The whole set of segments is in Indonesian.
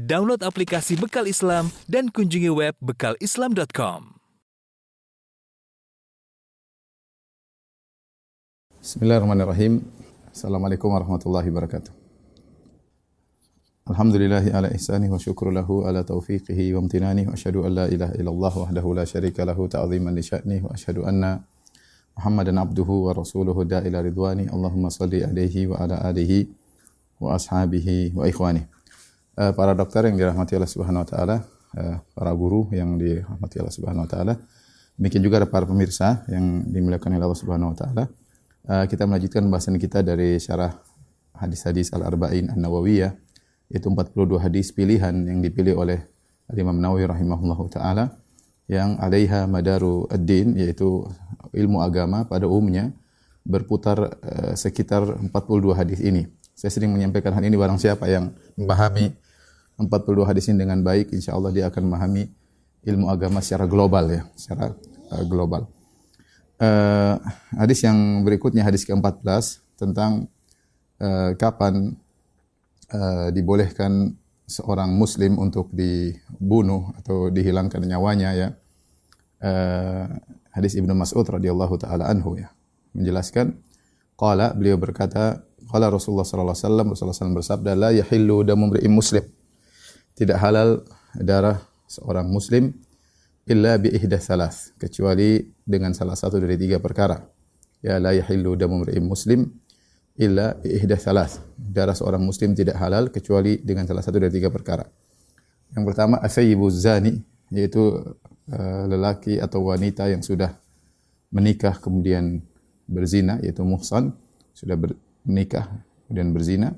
Download aplikasi Bekal Islam dan kunjungi web bekalislam.com. Bismillahirrahmanirrahim. Assalamualaikum warahmatullahi wabarakatuh. Alhamdulillahi ala ihsani wa syukru lahu ala taufiqihi wa amtinani wa asyhadu an la ilaha illallah wahdahu la syarika lahu ta'ziman li sya'ni wa asyhadu anna Muhammadan abduhu wa rasuluhu da'ila ridwani Allahumma salli alaihi wa ala alihi wa ashabihi wa ikhwani. Uh, para dokter yang dirahmati Allah Subhanahu wa taala, uh, para guru yang dirahmati Allah Subhanahu wa taala, demikian juga para pemirsa yang dimuliakan oleh Allah Subhanahu wa taala. Uh, kita melanjutkan bahasan kita dari syarah hadis-hadis Al-Arba'in An-Nawawiyah yaitu 42 hadis pilihan yang dipilih oleh Imam Nawawi rahimahullahu taala yang alaiha madaru ad-din yaitu ilmu agama pada umumnya berputar sekitar 42 hadis ini. Saya sering menyampaikan hal ini barang siapa yang memahami 42 hadis ini dengan baik, insya Allah dia akan memahami ilmu agama secara global ya, secara uh, global. Uh, hadis yang berikutnya hadis ke-14 tentang uh, kapan uh, dibolehkan seorang muslim untuk dibunuh atau dihilangkan nyawanya ya. Uh, hadis Ibnu Mas'ud radhiyallahu taala anhu ya menjelaskan qala beliau berkata qala Rasulullah sallallahu alaihi wasallam Rasulullah SAW bersabda la yahillu damu muslim tidak halal darah seorang muslim illa bi ihda salas kecuali dengan salah satu dari tiga perkara. Ya la yahillu damu muslim illa bi ihda salas. Darah seorang muslim tidak halal kecuali dengan salah satu dari tiga perkara. Yang pertama asayyibu zani yaitu uh, lelaki atau wanita yang sudah menikah kemudian berzina yaitu muhsan sudah menikah kemudian berzina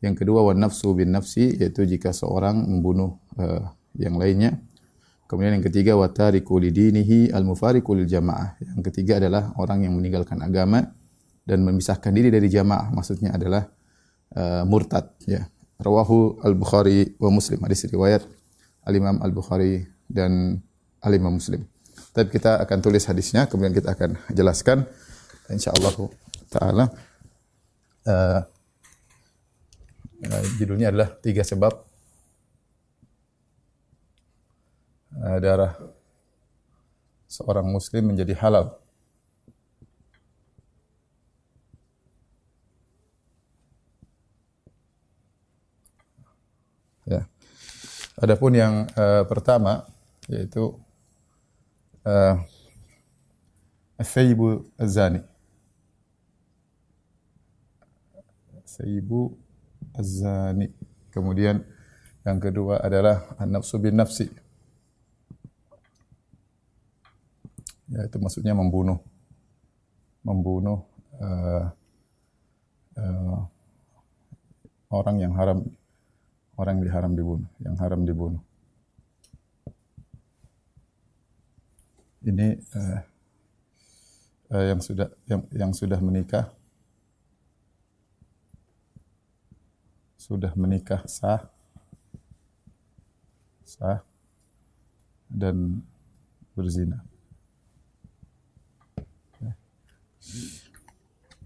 yang kedua wan nafsu bin nafsi yaitu jika seorang membunuh uh, yang lainnya. Kemudian yang ketiga wa tariku lidinihi al mufariqu lil jamaah. Yang ketiga adalah orang yang meninggalkan agama dan memisahkan diri dari jamaah. Maksudnya adalah uh, murtad ya. Rawahu al-Bukhari wa Muslim. Hadis riwayat Al-Imam Al-Bukhari dan Al-Imam Muslim. Tapi kita akan tulis hadisnya, kemudian kita akan jelaskan insyaallah taala uh, Uh, judulnya adalah tiga sebab uh, darah seorang muslim menjadi halal. Ya. Adapun yang uh, pertama yaitu uh, Az-Zani. Sayyibu az-zani. Kemudian yang kedua adalah an-nafsu bin nafsi. Ya, itu maksudnya membunuh. Membunuh uh, uh, orang yang haram orang yang diharam dibunuh, yang haram dibunuh. Ini uh, uh, yang sudah yang, yang sudah menikah sudah menikah sah. Sah. Dan berzina.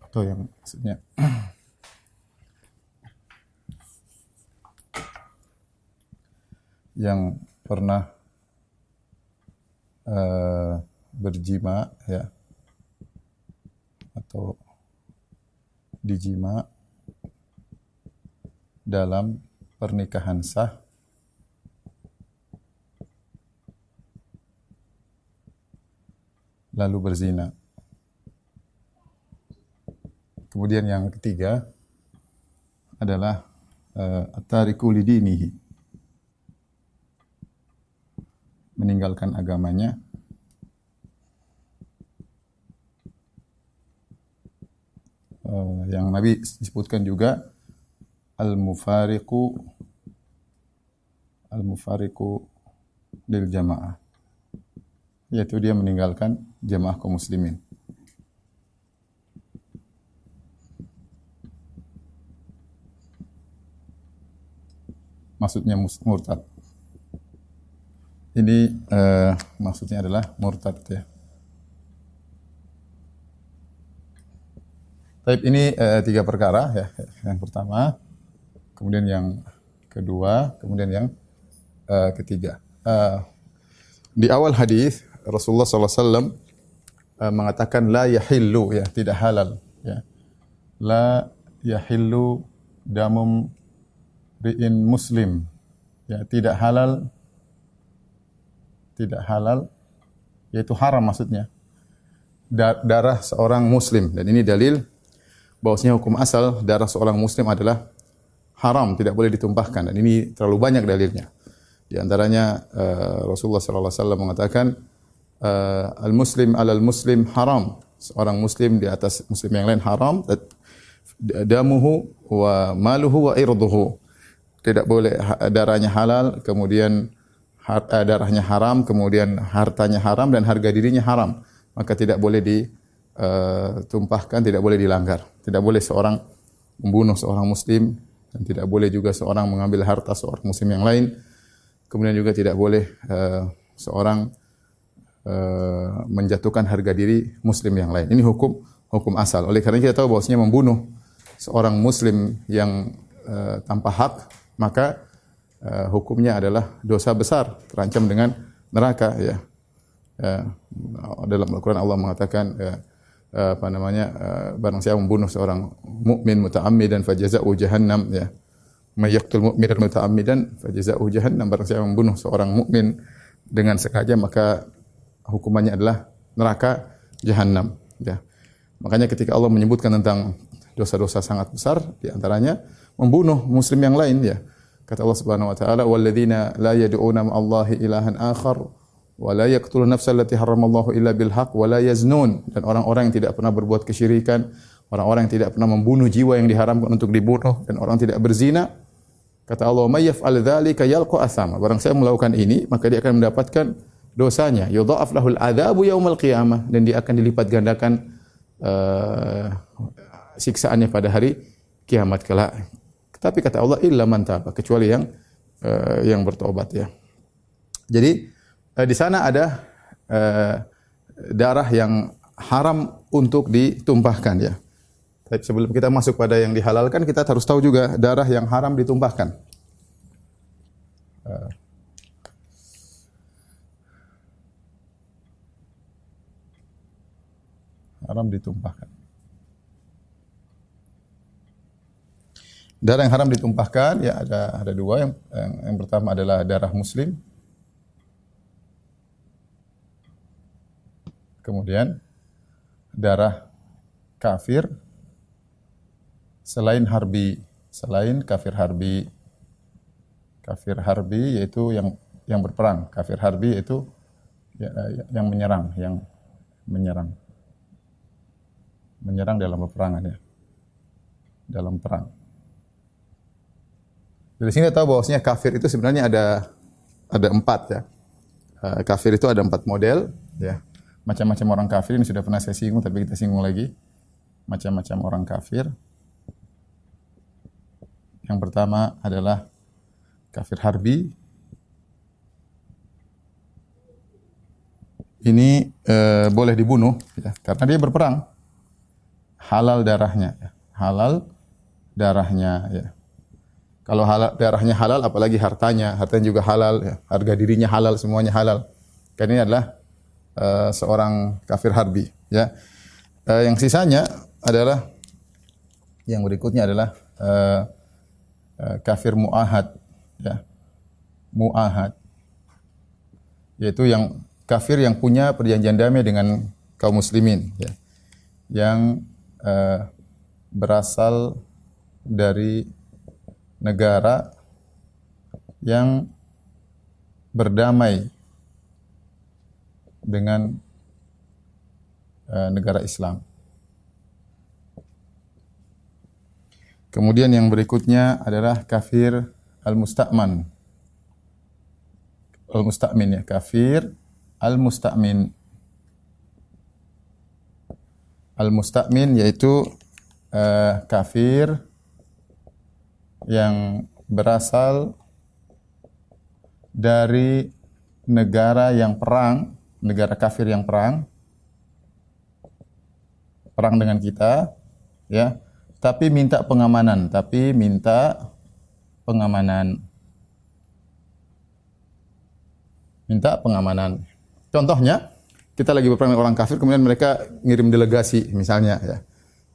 Atau yang maksudnya? Yang pernah uh, berjima ya. Atau dijima dalam pernikahan sah lalu berzina. Kemudian yang ketiga adalah uh, at-tariku lidinihi. Meninggalkan agamanya uh, yang Nabi sebutkan juga al-mufariqu al-mufariqu lil jamaah. Yaitu dia meninggalkan jamaah kaum muslimin. Maksudnya murtad. Ini uh, maksudnya adalah murtad ya. Tapi ini uh, tiga perkara ya. Yang pertama Kemudian yang kedua, kemudian yang uh, ketiga. Uh, di awal hadis Rasulullah SAW uh, mengatakan la yahillu ya tidak halal ya. La yahillu damum ri'in muslim ya tidak halal tidak halal yaitu haram maksudnya. Darah seorang muslim. Dan ini dalil bahwasanya hukum asal darah seorang muslim adalah haram tidak boleh ditumpahkan dan ini terlalu banyak dalilnya di antaranya uh, Rasulullah sallallahu alaihi wasallam mengatakan uh, al muslim alal muslim haram seorang muslim di atas muslim yang lain haram damuhu wa maluhu wa irduhu tidak boleh darahnya halal, kemudian eh, darahnya haram, kemudian hartanya haram dan harga dirinya haram. Maka tidak boleh ditumpahkan, eh, tidak boleh dilanggar. Tidak boleh seorang membunuh seorang muslim dan tidak boleh juga seorang mengambil harta seorang muslim yang lain. Kemudian juga tidak boleh uh, seorang uh, menjatuhkan harga diri muslim yang lain. Ini hukum hukum asal. Oleh karena kita tahu bahwasanya membunuh seorang muslim yang uh, tanpa hak maka uh, hukumnya adalah dosa besar, terancam dengan neraka ya. Uh, dalam Al-Qur'an Allah mengatakan uh, apa namanya uh, barang siapa membunuh seorang mukmin muta'ammidan fajaza'u jahannam ya. May yaqtul mu'minan muta'ammidan fajaza'u jahannam barang siapa membunuh seorang mukmin dengan sengaja maka hukumannya adalah neraka jahanam ya. Makanya ketika Allah menyebutkan tentang dosa-dosa sangat besar di antaranya membunuh muslim yang lain ya. Kata Allah Subhanahu wa taala, "Walladzina la yad'una ma'allahi ilahan akhar wa la yaqtulun nafsa allati harramallahu illa bil haqq wa la yaznun." Dan orang-orang yang tidak pernah berbuat kesyirikan, orang-orang yang tidak pernah membunuh jiwa yang diharamkan untuk dibunuh dan orang tidak berzina, kata Allah, "May yaf'al dzalika yalqa asama." Barang saya melakukan ini, maka dia akan mendapatkan dosanya. Yudha'af lahul adzabu yaumal qiyamah dan dia akan dilipat gandakan uh, siksaannya pada hari kiamat kelak. Tapi kata Allah illa man taba, kecuali yang uh, yang bertobat ya. Jadi uh, di sana ada uh, darah yang haram untuk ditumpahkan ya. Tapi sebelum kita masuk pada yang dihalalkan, kita harus tahu juga darah yang haram ditumpahkan. Uh, haram ditumpahkan. Darah yang haram ditumpahkan ya ada ada dua yang yang, yang pertama adalah darah muslim. Kemudian darah kafir selain harbi, selain kafir harbi. Kafir harbi yaitu yang yang berperang. Kafir harbi yaitu ya, yang menyerang, yang menyerang. Menyerang dalam peperangan ya. Dalam perang. Dari sini kita tahu bahwasanya kafir itu sebenarnya ada ada empat ya. Uh, kafir itu ada empat model ya. Macam-macam orang kafir ini sudah pernah saya singgung tapi kita singgung lagi. Macam-macam orang kafir. Yang pertama adalah kafir harbi. Ini uh, boleh dibunuh ya, karena dia berperang. Halal darahnya, ya. halal darahnya ya. Kalau halal, darahnya halal, apalagi hartanya, hartanya juga halal, ya. harga dirinya halal, semuanya halal. Karena ini adalah uh, seorang kafir harbi. Ya, uh, yang sisanya adalah yang berikutnya adalah uh, uh, kafir muahad, ya, muahad, yaitu yang kafir yang punya perjanjian damai dengan kaum muslimin, ya, yang uh, berasal dari negara yang berdamai dengan uh, negara Islam. Kemudian yang berikutnya adalah kafir al-musta'man. Al-musta'min ya, kafir al-musta'min. Al-musta'min yaitu uh, kafir yang berasal dari negara yang perang, negara kafir yang perang perang dengan kita ya. Tapi minta pengamanan tapi minta pengamanan. Minta pengamanan. Contohnya kita lagi berperang dengan orang kafir kemudian mereka ngirim delegasi misalnya ya.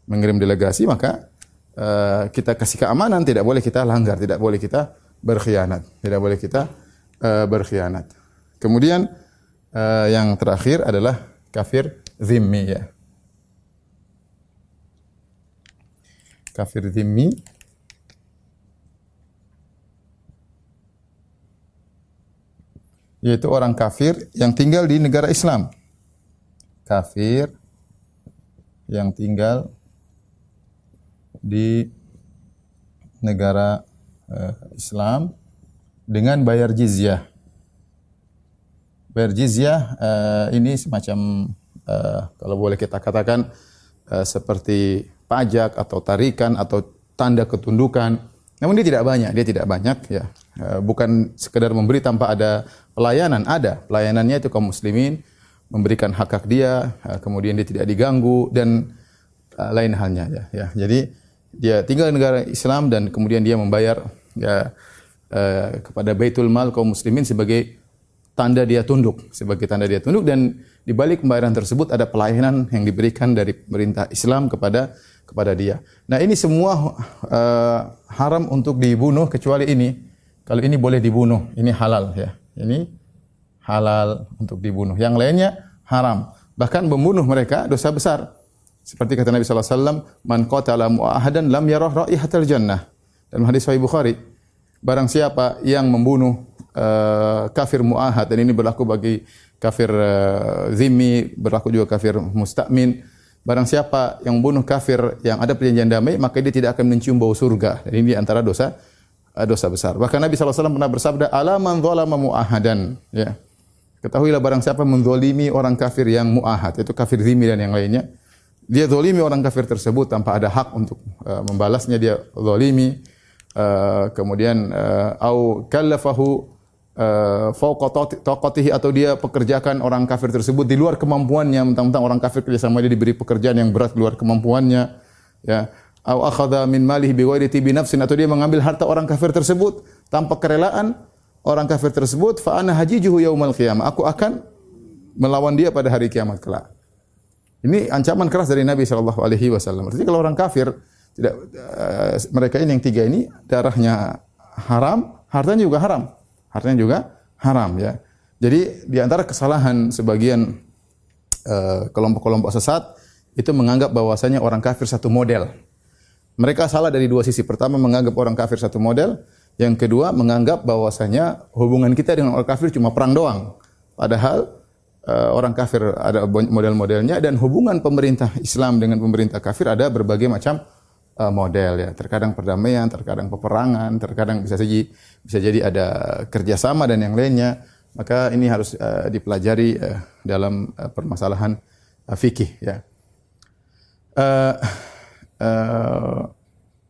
Mengirim delegasi maka uh, kita kasih keamanan tidak boleh kita langgar tidak boleh kita berkhianat tidak boleh kita uh, berkhianat. Kemudian uh, yang terakhir adalah kafir zimmi ya. Kafir zimmi yaitu orang kafir yang tinggal di negara Islam kafir yang tinggal di negara uh, Islam dengan bayar jizyah. Bayar jizyah uh, ini semacam uh, kalau boleh kita katakan uh, seperti pajak atau tarikan atau tanda ketundukan. Namun dia tidak banyak, dia tidak banyak ya. Uh, bukan sekedar memberi tanpa ada pelayanan, ada. Pelayanannya itu kaum muslimin memberikan hak hak dia, uh, kemudian dia tidak diganggu dan uh, lain halnya ya. ya. Jadi dia tinggal di negara Islam dan kemudian dia membayar ya kepada Baitul Mal kaum muslimin sebagai tanda dia tunduk, sebagai tanda dia tunduk dan di balik pembayaran tersebut ada pelayanan yang diberikan dari pemerintah Islam kepada kepada dia. Nah, ini semua uh, haram untuk dibunuh kecuali ini. Kalau ini boleh dibunuh, ini halal ya. Ini halal untuk dibunuh. Yang lainnya haram. Bahkan membunuh mereka dosa besar. Seperti kata Nabi sallallahu alaihi wasallam, "Man qatala mu'ahadan lam yarah raihatal jannah." Dalam hadis Sahih Bukhari, barang siapa yang membunuh uh, kafir mu'ahad dan ini berlaku bagi kafir uh, berlaku juga kafir musta'min. Barang siapa yang membunuh kafir yang ada perjanjian damai, maka dia tidak akan mencium bau surga. Dan ini antara dosa uh, dosa besar. Bahkan Nabi SAW pernah bersabda, "Ala man dzalama mu'ahadan." Ya. Ketahuilah barang siapa menzolimi orang kafir yang mu'ahad, itu kafir zimi dan yang lainnya. Dia zolimi orang kafir tersebut tanpa ada hak untuk uh, membalasnya, dia zolimi. Uh, kemudian uh, au kallafahu uh, atau dia pekerjakan orang kafir tersebut di luar kemampuannya, mentang-mentang orang kafir kerja sama dia diberi pekerjaan yang berat di luar kemampuannya, ya. Au akhadha min malihi bighairi tibi nafsin atau dia mengambil harta orang kafir tersebut tanpa kerelaan orang kafir tersebut fa ana hajijuhu yaumal qiyamah. Aku akan melawan dia pada hari kiamat kelak. Ini ancaman keras dari Nabi sallallahu alaihi wasallam. Artinya kalau orang kafir tidak uh, mereka ini yang tiga ini darahnya haram, hartanya juga haram. Hartanya juga haram ya. Jadi di antara kesalahan sebagian eh, kelompok-kelompok uh, sesat itu menganggap bahwasanya orang kafir satu model. Mereka salah dari dua sisi. Pertama menganggap orang kafir satu model, yang kedua, menganggap bahwasanya hubungan kita dengan orang kafir cuma perang doang. Padahal uh, orang kafir ada model-modelnya dan hubungan pemerintah Islam dengan pemerintah kafir ada berbagai macam uh, model ya. Terkadang perdamaian, terkadang peperangan, terkadang bisa jadi bisa jadi ada kerjasama dan yang lainnya. Maka ini harus uh, dipelajari uh, dalam uh, permasalahan uh, fikih ya. Uh, uh,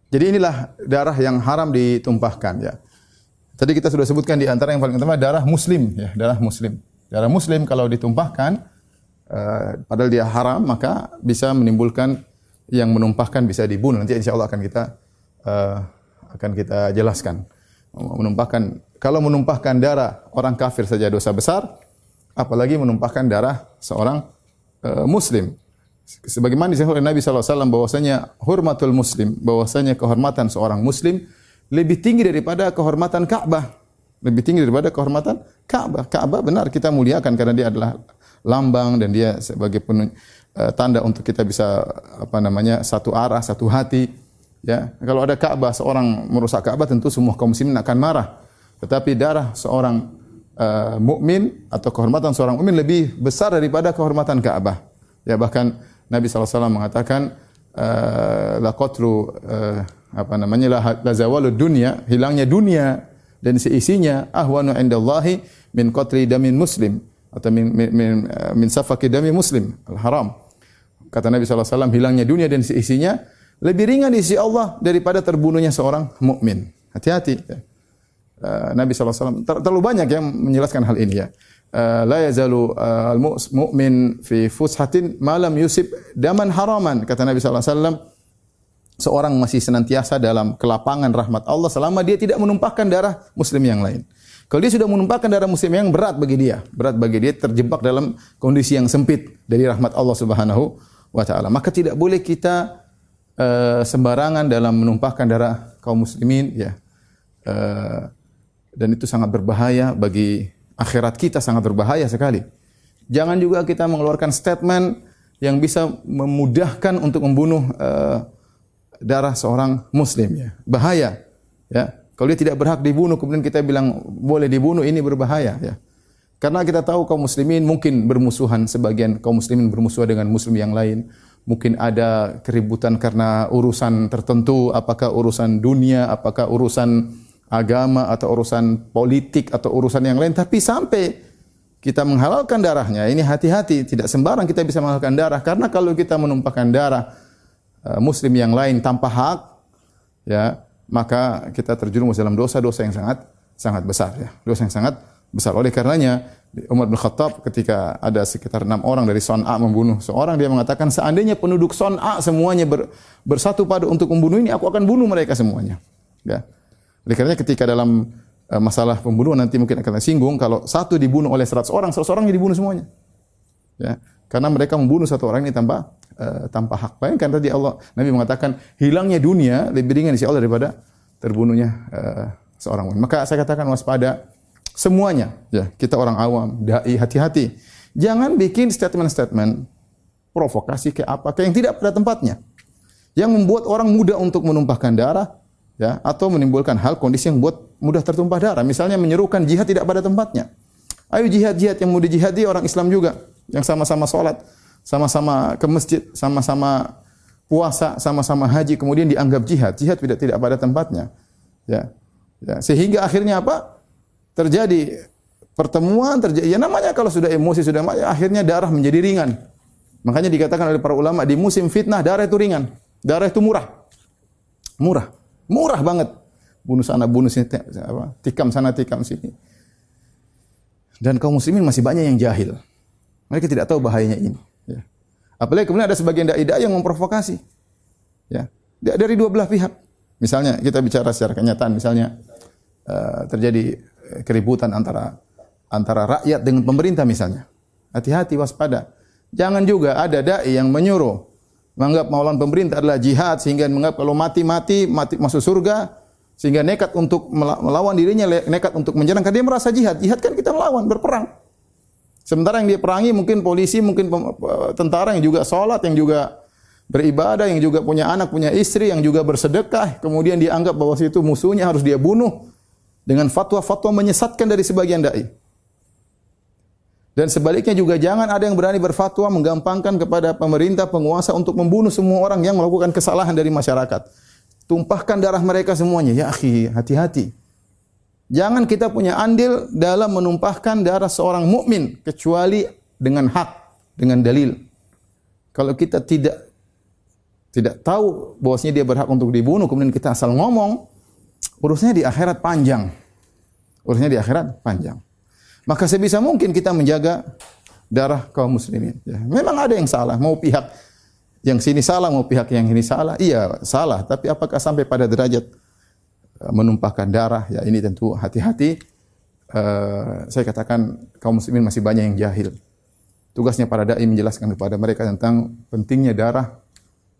jadi inilah darah yang haram ditumpahkan ya. Tadi kita sudah sebutkan di antara yang paling utama darah muslim ya, darah muslim. Darah muslim kalau ditumpahkan uh, padahal dia haram maka bisa menimbulkan yang menumpahkan bisa dibunuh. Nanti insya Allah akan kita uh, akan kita jelaskan. Menumpahkan kalau menumpahkan darah orang kafir saja dosa besar, apalagi menumpahkan darah seorang uh, muslim sebagaimana disebut oleh Nabi SAW bahwasanya hormatul muslim, bahwasanya kehormatan seorang muslim lebih tinggi daripada kehormatan Ka'bah. Lebih tinggi daripada kehormatan Ka'bah. Ka'bah benar kita muliakan karena dia adalah lambang dan dia sebagai penun, uh, tanda untuk kita bisa apa namanya satu arah, satu hati. Ya, kalau ada Ka'bah seorang merusak Ka'bah tentu semua kaum muslimin akan marah. Tetapi darah seorang uh, mukmin atau kehormatan seorang mukmin lebih besar daripada kehormatan Ka'bah. Ya bahkan Nabi SAW mengatakan uh, la qatlu uh, apa namanya la, la zawalud dunya hilangnya dunia dan seisinya ahwanu indallahi min qatli damin muslim atau min min min, uh, min safaki dami muslim al haram kata Nabi SAW hilangnya dunia dan seisinya lebih ringan di sisi Allah daripada terbunuhnya seorang mukmin. Hati-hati uh, Nabi SAW terlalu banyak yang menjelaskan hal ini ya. Eh, la yazalu al-mu'min fi fushatin malam yusib daman haraman. Kata Nabi sallallahu alaihi wasallam seorang masih senantiasa dalam kelapangan rahmat Allah selama dia tidak menumpahkan darah muslim yang lain. Kalau dia sudah menumpahkan darah muslim yang berat bagi dia, berat bagi dia terjebak dalam kondisi yang sempit dari rahmat Allah Subhanahu wa taala. Maka tidak boleh kita uh, sembarangan dalam menumpahkan darah kaum muslimin ya. Uh, dan itu sangat berbahaya bagi akhirat kita sangat berbahaya sekali. Jangan juga kita mengeluarkan statement yang bisa memudahkan untuk membunuh uh, darah seorang muslim ya. Bahaya ya. Kalau dia tidak berhak dibunuh kemudian kita bilang boleh dibunuh ini berbahaya ya. Karena kita tahu kaum muslimin mungkin bermusuhan sebagian kaum muslimin bermusuhan dengan muslim yang lain. Mungkin ada keributan karena urusan tertentu, apakah urusan dunia, apakah urusan agama atau urusan politik atau urusan yang lain tapi sampai kita menghalalkan darahnya ini hati-hati tidak sembarang kita bisa menghalalkan darah karena kalau kita menumpahkan darah Eh, muslim yang lain tanpa hak, ya, maka kita terjerumus dalam dosa-dosa yang sangat sangat besar ya. Dosa yang sangat besar. Oleh karenanya Umar bin Khattab ketika ada sekitar enam orang dari Son'a membunuh seorang dia mengatakan seandainya penduduk Son'a semuanya ber, bersatu pada untuk membunuh ini aku akan bunuh mereka semuanya. Ya. Oleh karenanya ketika dalam uh, masalah pembunuhan nanti mungkin akan singgung kalau satu dibunuh oleh seratus orang, seratus orang dibunuh semuanya. Ya. Karena mereka membunuh satu orang ini tanpa uh, tanpa hak. Bayangkan tadi Allah Nabi mengatakan hilangnya dunia lebih ringan di sisi Allah daripada terbunuhnya uh, seorang wanita. Maka saya katakan waspada semuanya. Ya kita orang awam dai hati-hati. Jangan bikin statement-statement provokasi ke apa ke yang tidak pada tempatnya. Yang membuat orang mudah untuk menumpahkan darah ya atau menimbulkan hal kondisi yang buat mudah tertumpah darah. Misalnya menyerukan jihad tidak pada tempatnya. Ayo jihad jihad yang mudah jihadi orang Islam juga yang sama-sama sholat sama-sama ke masjid, sama-sama puasa, sama-sama haji, kemudian dianggap jihad. Jihad tidak tidak pada tempatnya. Ya. ya. Sehingga akhirnya apa? Terjadi pertemuan, terjadi ya namanya kalau sudah emosi sudah akhirnya darah menjadi ringan. Makanya dikatakan oleh para ulama di musim fitnah darah itu ringan. Darah itu murah. Murah. Murah banget. Bunuh sana, bunuh sini, apa, tikam sana, tikam sini. Dan kaum muslimin masih banyak yang jahil. Mereka tidak tahu bahayanya ini. Apalagi kemudian ada sebagian dai-dai yang memprovokasi. Ya. Dari dua belah pihak. Misalnya kita bicara secara kenyataan, misalnya uh, terjadi eh, keributan antara antara rakyat dengan pemerintah misalnya. Hati-hati waspada. Jangan juga ada dai yang menyuruh menganggap maulan pemerintah adalah jihad sehingga menganggap kalau mati mati mati masuk surga sehingga nekat untuk melawan dirinya nekat untuk menyerang karena dia merasa jihad. Jihad kan kita melawan berperang. Sementara yang dia perangi mungkin polisi, mungkin tentara yang juga sholat, yang juga beribadah, yang juga punya anak, punya istri, yang juga bersedekah. Kemudian dianggap bahwa itu musuhnya harus dia bunuh dengan fatwa-fatwa menyesatkan dari sebagian dai. Dan sebaliknya juga jangan ada yang berani berfatwa menggampangkan kepada pemerintah penguasa untuk membunuh semua orang yang melakukan kesalahan dari masyarakat. Tumpahkan darah mereka semuanya. Ya akhi, hati-hati. Jangan kita punya andil dalam menumpahkan darah seorang mukmin kecuali dengan hak, dengan dalil. Kalau kita tidak tidak tahu bahwasanya dia berhak untuk dibunuh kemudian kita asal ngomong, urusnya di akhirat panjang. Urusnya di akhirat panjang. Maka sebisa mungkin kita menjaga darah kaum muslimin. Ya, memang ada yang salah, mau pihak yang sini salah, mau pihak yang ini salah. Iya, salah, tapi apakah sampai pada derajat menumpahkan darah, ya ini tentu hati-hati. Uh, saya katakan kaum muslimin masih banyak yang jahil. Tugasnya para dai menjelaskan kepada mereka tentang pentingnya darah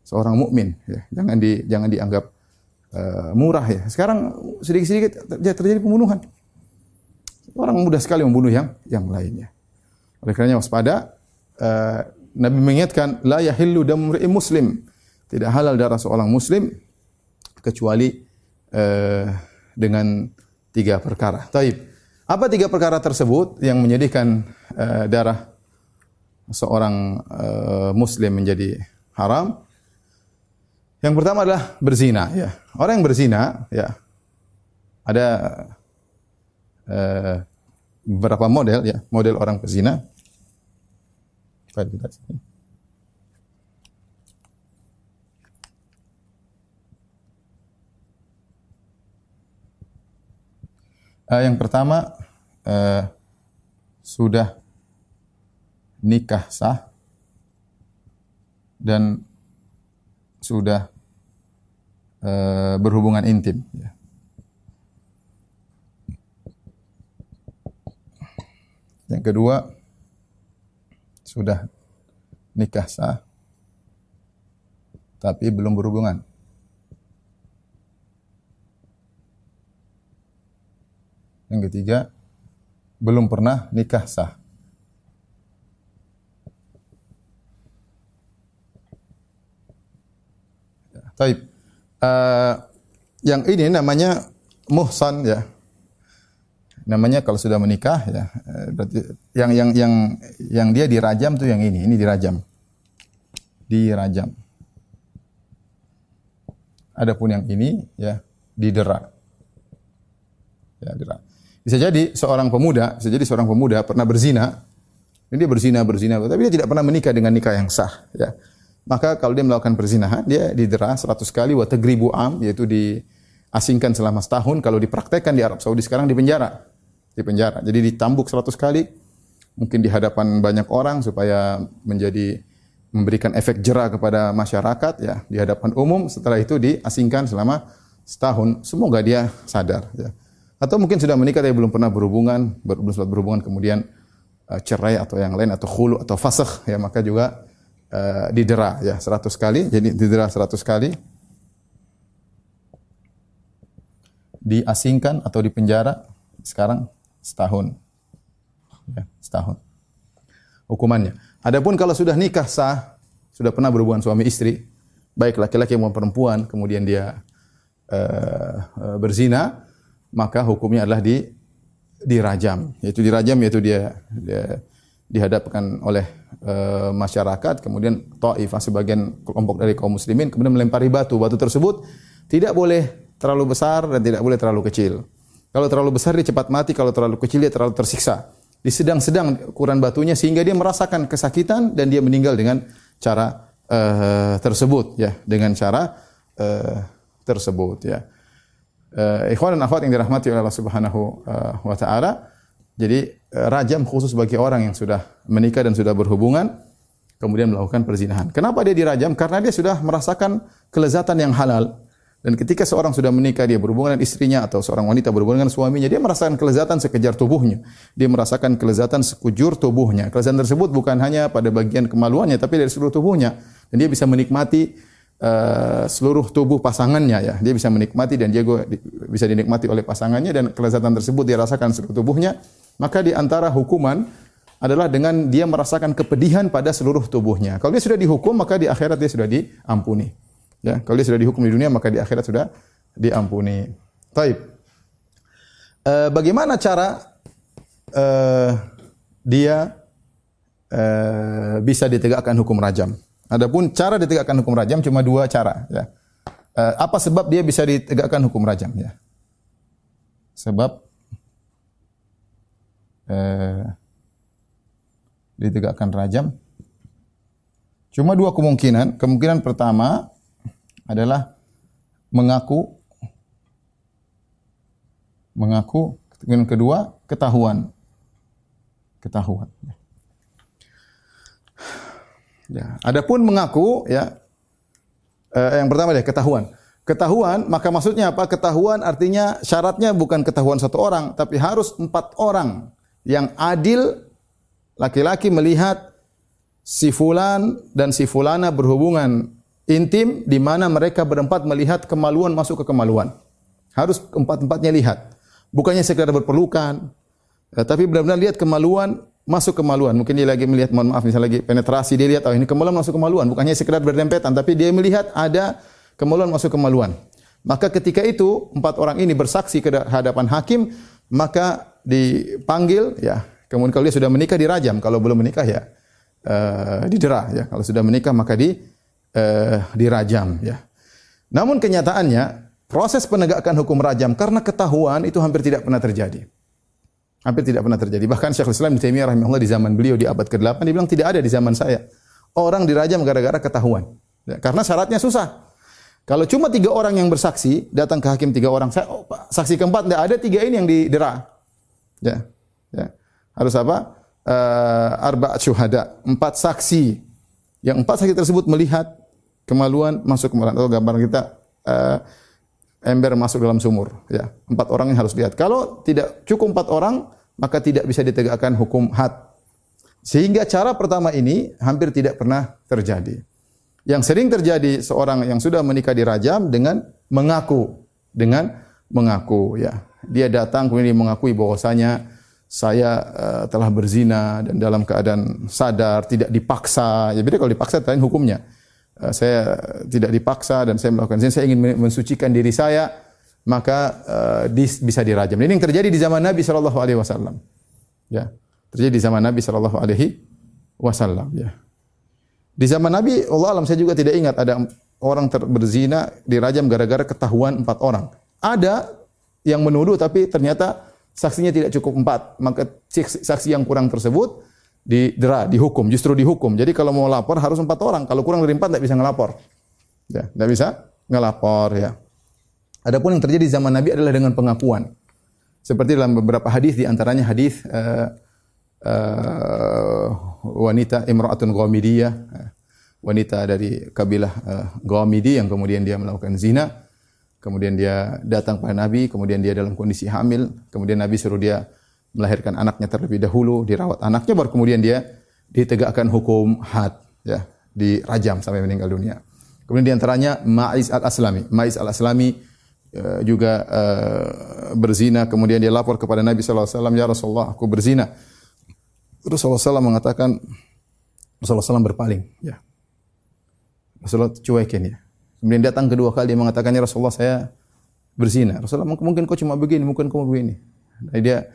seorang mukmin. Ya. Jangan di jangan dianggap uh, murah ya. Sekarang sedikit-sedikit terjadi pembunuhan. Orang mudah sekali membunuh yang yang lainnya. Oleh karenanya waspada. Uh, Nabi mengingatkan la yahillu damu muslim. Tidak halal darah seorang muslim kecuali eh, dengan tiga perkara. Taib. Apa tiga perkara tersebut yang menjadikan eh, darah seorang eh, muslim menjadi haram? Yang pertama adalah berzina, ya. Orang yang berzina, ya. Ada eh, beberapa model ya, model orang berzina. Kita lihat sini. Uh, yang pertama uh, sudah nikah sah dan sudah uh, berhubungan intim. Ya. Yang kedua, sudah nikah sah, tapi belum berhubungan. Yang ketiga, belum pernah nikah sah. Taib. Uh, yang ini namanya muhsan ya. Namanya kalau sudah menikah ya, eh, berarti yang yang yang yang dia dirajam tuh yang ini, ini dirajam. Dirajam. Adapun yang ini ya didera. Ya, didera. Bisa jadi seorang pemuda, bisa jadi seorang pemuda pernah berzina. Ini dia berzina, berzina, tapi dia tidak pernah menikah dengan nikah yang sah, ya. Maka kalau dia melakukan perzinahan, dia didera 100 kali wa tagribu am, yaitu diasingkan selama setahun. Kalau dipraktekkan di Arab Saudi sekarang di penjara. Di penjara. Jadi ditambuk 100 kali, mungkin di hadapan banyak orang supaya menjadi memberikan efek jerah kepada masyarakat ya di hadapan umum setelah itu diasingkan selama setahun semoga dia sadar ya atau mungkin sudah menikah tapi belum pernah berhubungan, belum sempat berhubungan kemudian uh, cerai atau yang lain atau khulu atau fasakh ya maka juga uh, didera ya 100 kali. Jadi didera 100 kali. Diasingkan atau dipenjara sekarang setahun. Ya, setahun. Hukumannya. Adapun kalau sudah nikah sah, sudah pernah berhubungan suami istri, baik laki-laki maupun perempuan, kemudian dia uh, berzina, maka hukumnya adalah di dirajam. Yaitu dirajam yaitu dia, dia dihadapkan oleh e, masyarakat, kemudian Taifah sebagian kelompok dari kaum muslimin kemudian melempari batu. Batu tersebut tidak boleh terlalu besar dan tidak boleh terlalu kecil. Kalau terlalu besar dia cepat mati, kalau terlalu kecil dia terlalu tersiksa. Di sedang-sedang ukuran batunya sehingga dia merasakan kesakitan dan dia meninggal dengan cara e, tersebut ya, dengan cara e, tersebut ya uh, ikhwan dan akhwat yang dirahmati oleh Allah Subhanahu uh, wa taala. Jadi uh, rajam khusus bagi orang yang sudah menikah dan sudah berhubungan kemudian melakukan perzinahan. Kenapa dia dirajam? Karena dia sudah merasakan kelezatan yang halal. Dan ketika seorang sudah menikah, dia berhubungan dengan istrinya atau seorang wanita berhubungan dengan suaminya, dia merasakan kelezatan sekejar tubuhnya. Dia merasakan kelezatan sekujur tubuhnya. Kelezatan tersebut bukan hanya pada bagian kemaluannya, tapi dari seluruh tubuhnya. Dan dia bisa menikmati uh, seluruh tubuh pasangannya ya. Dia bisa menikmati dan dia bisa dinikmati oleh pasangannya dan kelezatan tersebut dia rasakan seluruh tubuhnya. Maka di antara hukuman adalah dengan dia merasakan kepedihan pada seluruh tubuhnya. Kalau dia sudah dihukum maka di akhirat dia sudah diampuni. Ya, kalau dia sudah dihukum di dunia maka di akhirat sudah diampuni. Taib. Uh, bagaimana cara uh, dia uh, bisa ditegakkan hukum rajam? Adapun cara ditegakkan hukum rajam cuma dua cara. Ya. Uh, apa sebab dia bisa ditegakkan hukum rajam? Ya. Sebab uh, ditegakkan rajam cuma dua kemungkinan. Kemungkinan pertama adalah mengaku mengaku. Kemungkinan kedua ketahuan. Ketahuan. Ya. Ya. Adapun mengaku ya eh, yang pertama deh ketahuan. Ketahuan maka maksudnya apa? Ketahuan artinya syaratnya bukan ketahuan satu orang tapi harus empat orang yang adil laki-laki melihat si fulan dan si fulana berhubungan intim di mana mereka berempat melihat kemaluan masuk ke kemaluan. Harus empat-empatnya lihat. Bukannya sekedar berpelukan, ya, tapi benar-benar lihat kemaluan masuk kemaluan. Mungkin dia lagi melihat, mohon maaf, misalnya lagi penetrasi, dia lihat, oh ini kemaluan masuk kemaluan. Bukannya sekedar berdempetan, tapi dia melihat ada kemaluan masuk kemaluan. Maka ketika itu, empat orang ini bersaksi ke hadapan hakim, maka dipanggil, ya. Kemudian kalau dia sudah menikah, dirajam. Kalau belum menikah, ya uh, didera. Ya. Kalau sudah menikah, maka di, uh, dirajam. Ya. Namun kenyataannya, proses penegakan hukum rajam karena ketahuan itu hampir tidak pernah terjadi. Hampir tidak pernah terjadi. Bahkan Syekhul Islam Ibnu Taimiyah rahimahullah di zaman beliau di abad ke-8 dia bilang tidak ada di zaman saya. Orang dirajam gara-gara ketahuan. Ya, karena syaratnya susah. Kalau cuma tiga orang yang bersaksi, datang ke hakim tiga orang, saya, oh, saksi keempat tidak ada tiga ini yang didera. Ya, ya. Harus apa? Uh, arba syuhada, empat saksi. Yang empat saksi tersebut melihat kemaluan masuk kemaluan. Atau gambar kita uh, ember masuk dalam sumur. Ya, empat orang yang harus lihat. Kalau tidak cukup empat orang, maka tidak bisa ditegakkan hukum had. Sehingga cara pertama ini hampir tidak pernah terjadi. Yang sering terjadi seorang yang sudah menikah dirajam dengan mengaku, dengan mengaku ya. Dia datang kemudian dia mengakui bahwasanya saya uh, telah berzina dan dalam keadaan sadar, tidak dipaksa. Ya beda kalau dipaksa lain hukumnya. Uh, saya tidak dipaksa dan saya melakukan zina, saya ingin mensucikan diri saya, maka uh, dis, bisa dirajam. Ini yang terjadi di zaman Nabi sallallahu alaihi wasallam. Ya. Terjadi di zaman Nabi sallallahu alaihi wasallam, ya. Di zaman Nabi, Allah alam saya juga tidak ingat ada orang berzina dirajam gara-gara ketahuan empat orang. Ada yang menuduh tapi ternyata saksinya tidak cukup empat. Maka saksi yang kurang tersebut didera, dihukum, justru dihukum. Jadi kalau mau lapor harus empat orang. Kalau kurang dari empat tidak bisa ngelapor. Ya, tidak bisa ngelapor ya. Adapun yang terjadi di zaman Nabi adalah dengan pengakuan. Seperti dalam beberapa hadis di antaranya hadis uh, uh, wanita Imra'atun Ghamidiyah, uh, wanita dari kabilah uh, Ghamidi yang kemudian dia melakukan zina kemudian dia datang pada Nabi, kemudian dia dalam kondisi hamil, kemudian Nabi suruh dia melahirkan anaknya terlebih dahulu, dirawat anaknya, baru kemudian dia ditegakkan hukum had, ya, dirajam sampai meninggal dunia. Kemudian di antaranya Ma'iz al-Aslami. Ma'iz al-Aslami uh, juga uh, berzina, kemudian dia lapor kepada Nabi SAW, Ya Rasulullah, aku berzina. Rasulullah SAW mengatakan, Rasulullah SAW berpaling. Ya. Rasulullah cuekin ya. Kemudian datang kedua kali dia mengatakan, "Ya Rasulullah, saya berzina." Rasulullah, "Mungkin kau cuma begini, mungkin kau begini." Jadi dia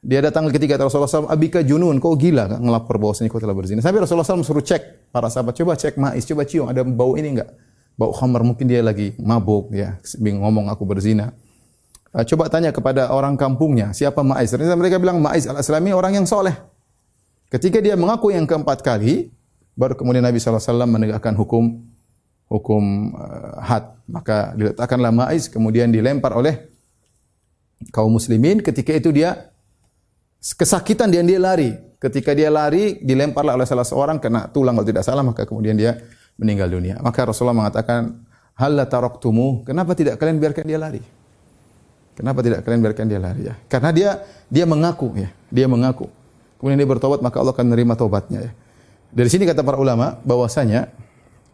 dia datang ketiga Rasulullah SAW, Abika junun, kau gila kan ngelapor bahwasanya kau telah berzina. Sampai Rasulullah SAW suruh cek para sahabat, coba cek ma'is, coba cium, ada bau ini enggak? Bau khamar, mungkin dia lagi mabuk, ya, bingung ngomong aku berzina. Uh, coba tanya kepada orang kampungnya, siapa ma'is? Ternyata mereka bilang ma'is al-Aslami orang yang soleh. Ketika dia mengaku yang keempat kali, baru kemudian Nabi SAW menegakkan hukum hukum uh, had. Maka diletakkanlah maiz kemudian dilempar oleh kaum muslimin ketika itu dia kesakitan dan dia lari. Ketika dia lari dilemparlah oleh salah seorang kena tulang kalau tidak salah maka kemudian dia meninggal dunia. Maka Rasulullah mengatakan, "Hal la taraktumu?" Kenapa tidak kalian biarkan dia lari? Kenapa tidak kalian biarkan dia lari ya? Karena dia dia mengaku ya, dia mengaku. Kemudian dia bertobat maka Allah akan menerima tobatnya ya. Dari sini kata para ulama bahwasanya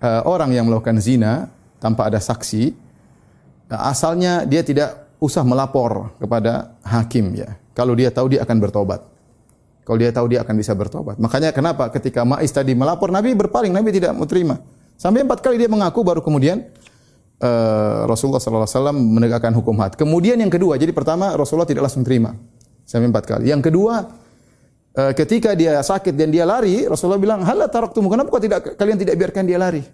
uh, orang yang melakukan zina tanpa ada saksi, uh, asalnya dia tidak usah melapor kepada hakim ya. Kalau dia tahu dia akan bertobat. Kalau dia tahu dia akan bisa bertobat. Makanya kenapa ketika Ma'is tadi melapor Nabi berpaling, Nabi tidak mau terima. Sampai empat kali dia mengaku baru kemudian uh, Rasulullah SAW menegakkan hukum had. Kemudian yang kedua, jadi pertama Rasulullah tidak langsung terima sampai empat kali. Yang kedua Eh, ketika dia sakit dan dia lari, Rasulullah bilang, "Hala taraktumu, kenapa kok tidak kalian tidak biarkan dia lari?"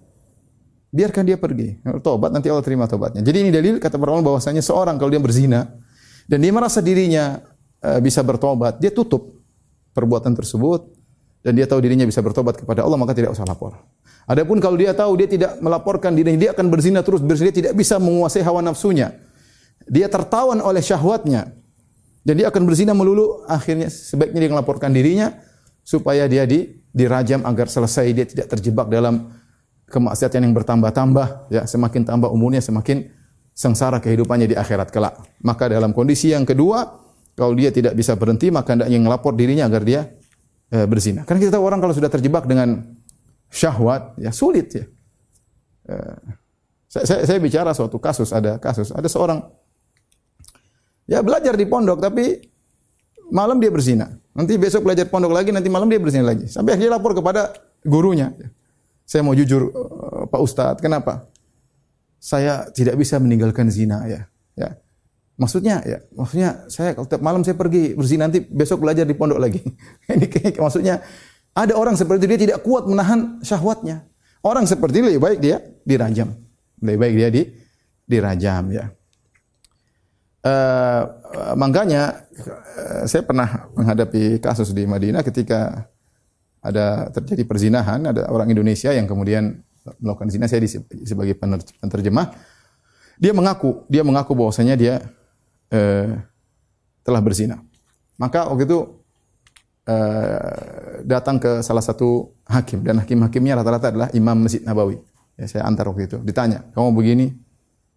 Biarkan dia pergi. Tobat nanti Allah terima tobatnya. Jadi ini dalil kata para ulama bahwasanya seorang kalau dia berzina dan dia merasa dirinya uh, bisa bertobat, dia tutup perbuatan tersebut dan dia tahu dirinya bisa bertobat kepada Allah maka tidak usah lapor. Adapun kalau dia tahu dia tidak melaporkan dirinya, dia akan berzina terus berzina, tidak bisa menguasai hawa nafsunya. Dia tertawan oleh syahwatnya, dan dia akan berzina melulu, akhirnya sebaiknya dia melaporkan dirinya supaya dia di, dirajam agar selesai dia tidak terjebak dalam kemaksiatan yang bertambah-tambah ya semakin tambah umurnya semakin sengsara kehidupannya di akhirat kelak. Maka dalam kondisi yang kedua kalau dia tidak bisa berhenti maka hendaknya melapor dirinya agar dia e, berzina. Karena kita tahu orang kalau sudah terjebak dengan syahwat ya sulit ya. E, saya, saya, saya bicara suatu kasus ada kasus ada seorang Ya belajar di pondok tapi malam dia berzina. Nanti besok belajar pondok lagi, nanti malam dia berzina lagi. Sampai dia lapor kepada gurunya. Saya mau jujur uh, Pak Ustadz, kenapa? Saya tidak bisa meninggalkan zina ya. Ya. Maksudnya ya, maksudnya saya kalau tiap malam saya pergi berzina nanti besok belajar di pondok lagi. Ini kayak maksudnya ada orang seperti itu dia tidak kuat menahan syahwatnya. Orang seperti itu lebih baik dia dirajam. Lebih baik dia di dirajam ya. Uh, makanya uh, saya pernah menghadapi kasus di Madinah ketika ada terjadi perzinahan, ada orang Indonesia yang kemudian melakukan zina, saya di, sebagai penerjemah, dia mengaku, dia mengaku bahwasanya dia uh, telah berzina. Maka waktu itu uh, datang ke salah satu hakim dan hakim-hakimnya rata-rata adalah imam Masjid Nabawi. Ya, saya antar waktu itu. Ditanya, kamu begini,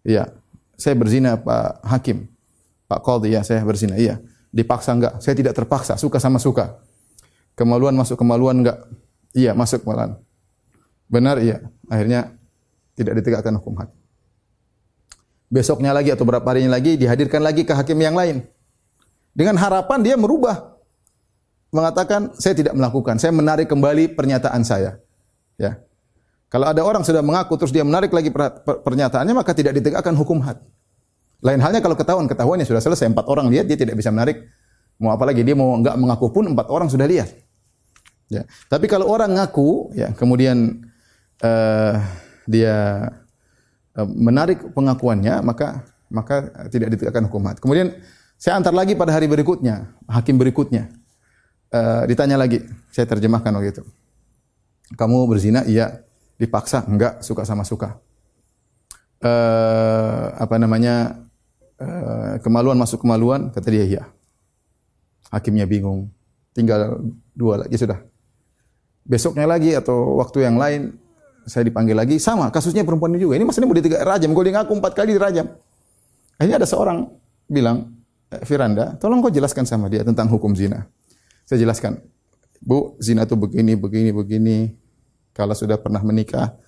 Iya. Saya berzina Pak Hakim. Pak Qadhi, ya saya berzina. Iya. Dipaksa enggak? Saya tidak terpaksa, suka sama suka. Kemaluan masuk kemaluan enggak? Iya, masuk kemaluan. Benar, iya. Akhirnya tidak ditegakkan hukum had. Besoknya lagi atau berapa harinya lagi dihadirkan lagi ke hakim yang lain. Dengan harapan dia merubah. Mengatakan, saya tidak melakukan. Saya menarik kembali pernyataan saya. Ya. Kalau ada orang sudah mengaku terus dia menarik lagi pernyataannya maka tidak ditegakkan hukum had. Lain halnya kalau ketahuan ketahuannya sudah selesai empat orang lihat dia tidak bisa menarik mau apa lagi dia mau enggak mengaku pun empat orang sudah lihat. Ya. Tapi kalau orang ngaku ya kemudian uh, dia menarik pengakuannya maka maka tidak ditegakkan hukum had. Kemudian saya antar lagi pada hari berikutnya, hakim berikutnya. Uh, ditanya lagi, saya terjemahkan waktu itu. Kamu berzina? Iya. Dipaksa? Enggak, suka sama suka. Uh, apa namanya? Uh, kemaluan masuk kemaluan, kata dia iya. Hakimnya bingung. Tinggal dua lagi sudah. Besoknya lagi atau waktu yang lain saya dipanggil lagi sama kasusnya perempuan ini juga. Ini maksudnya mau ditegak rajam. Gue ngaku empat kali dirajam. Akhirnya ada seorang bilang, eh, Firanda, tolong kau jelaskan sama dia tentang hukum zina. Saya jelaskan, Bu, zina itu begini, begini, begini. Kalau sudah pernah menikah,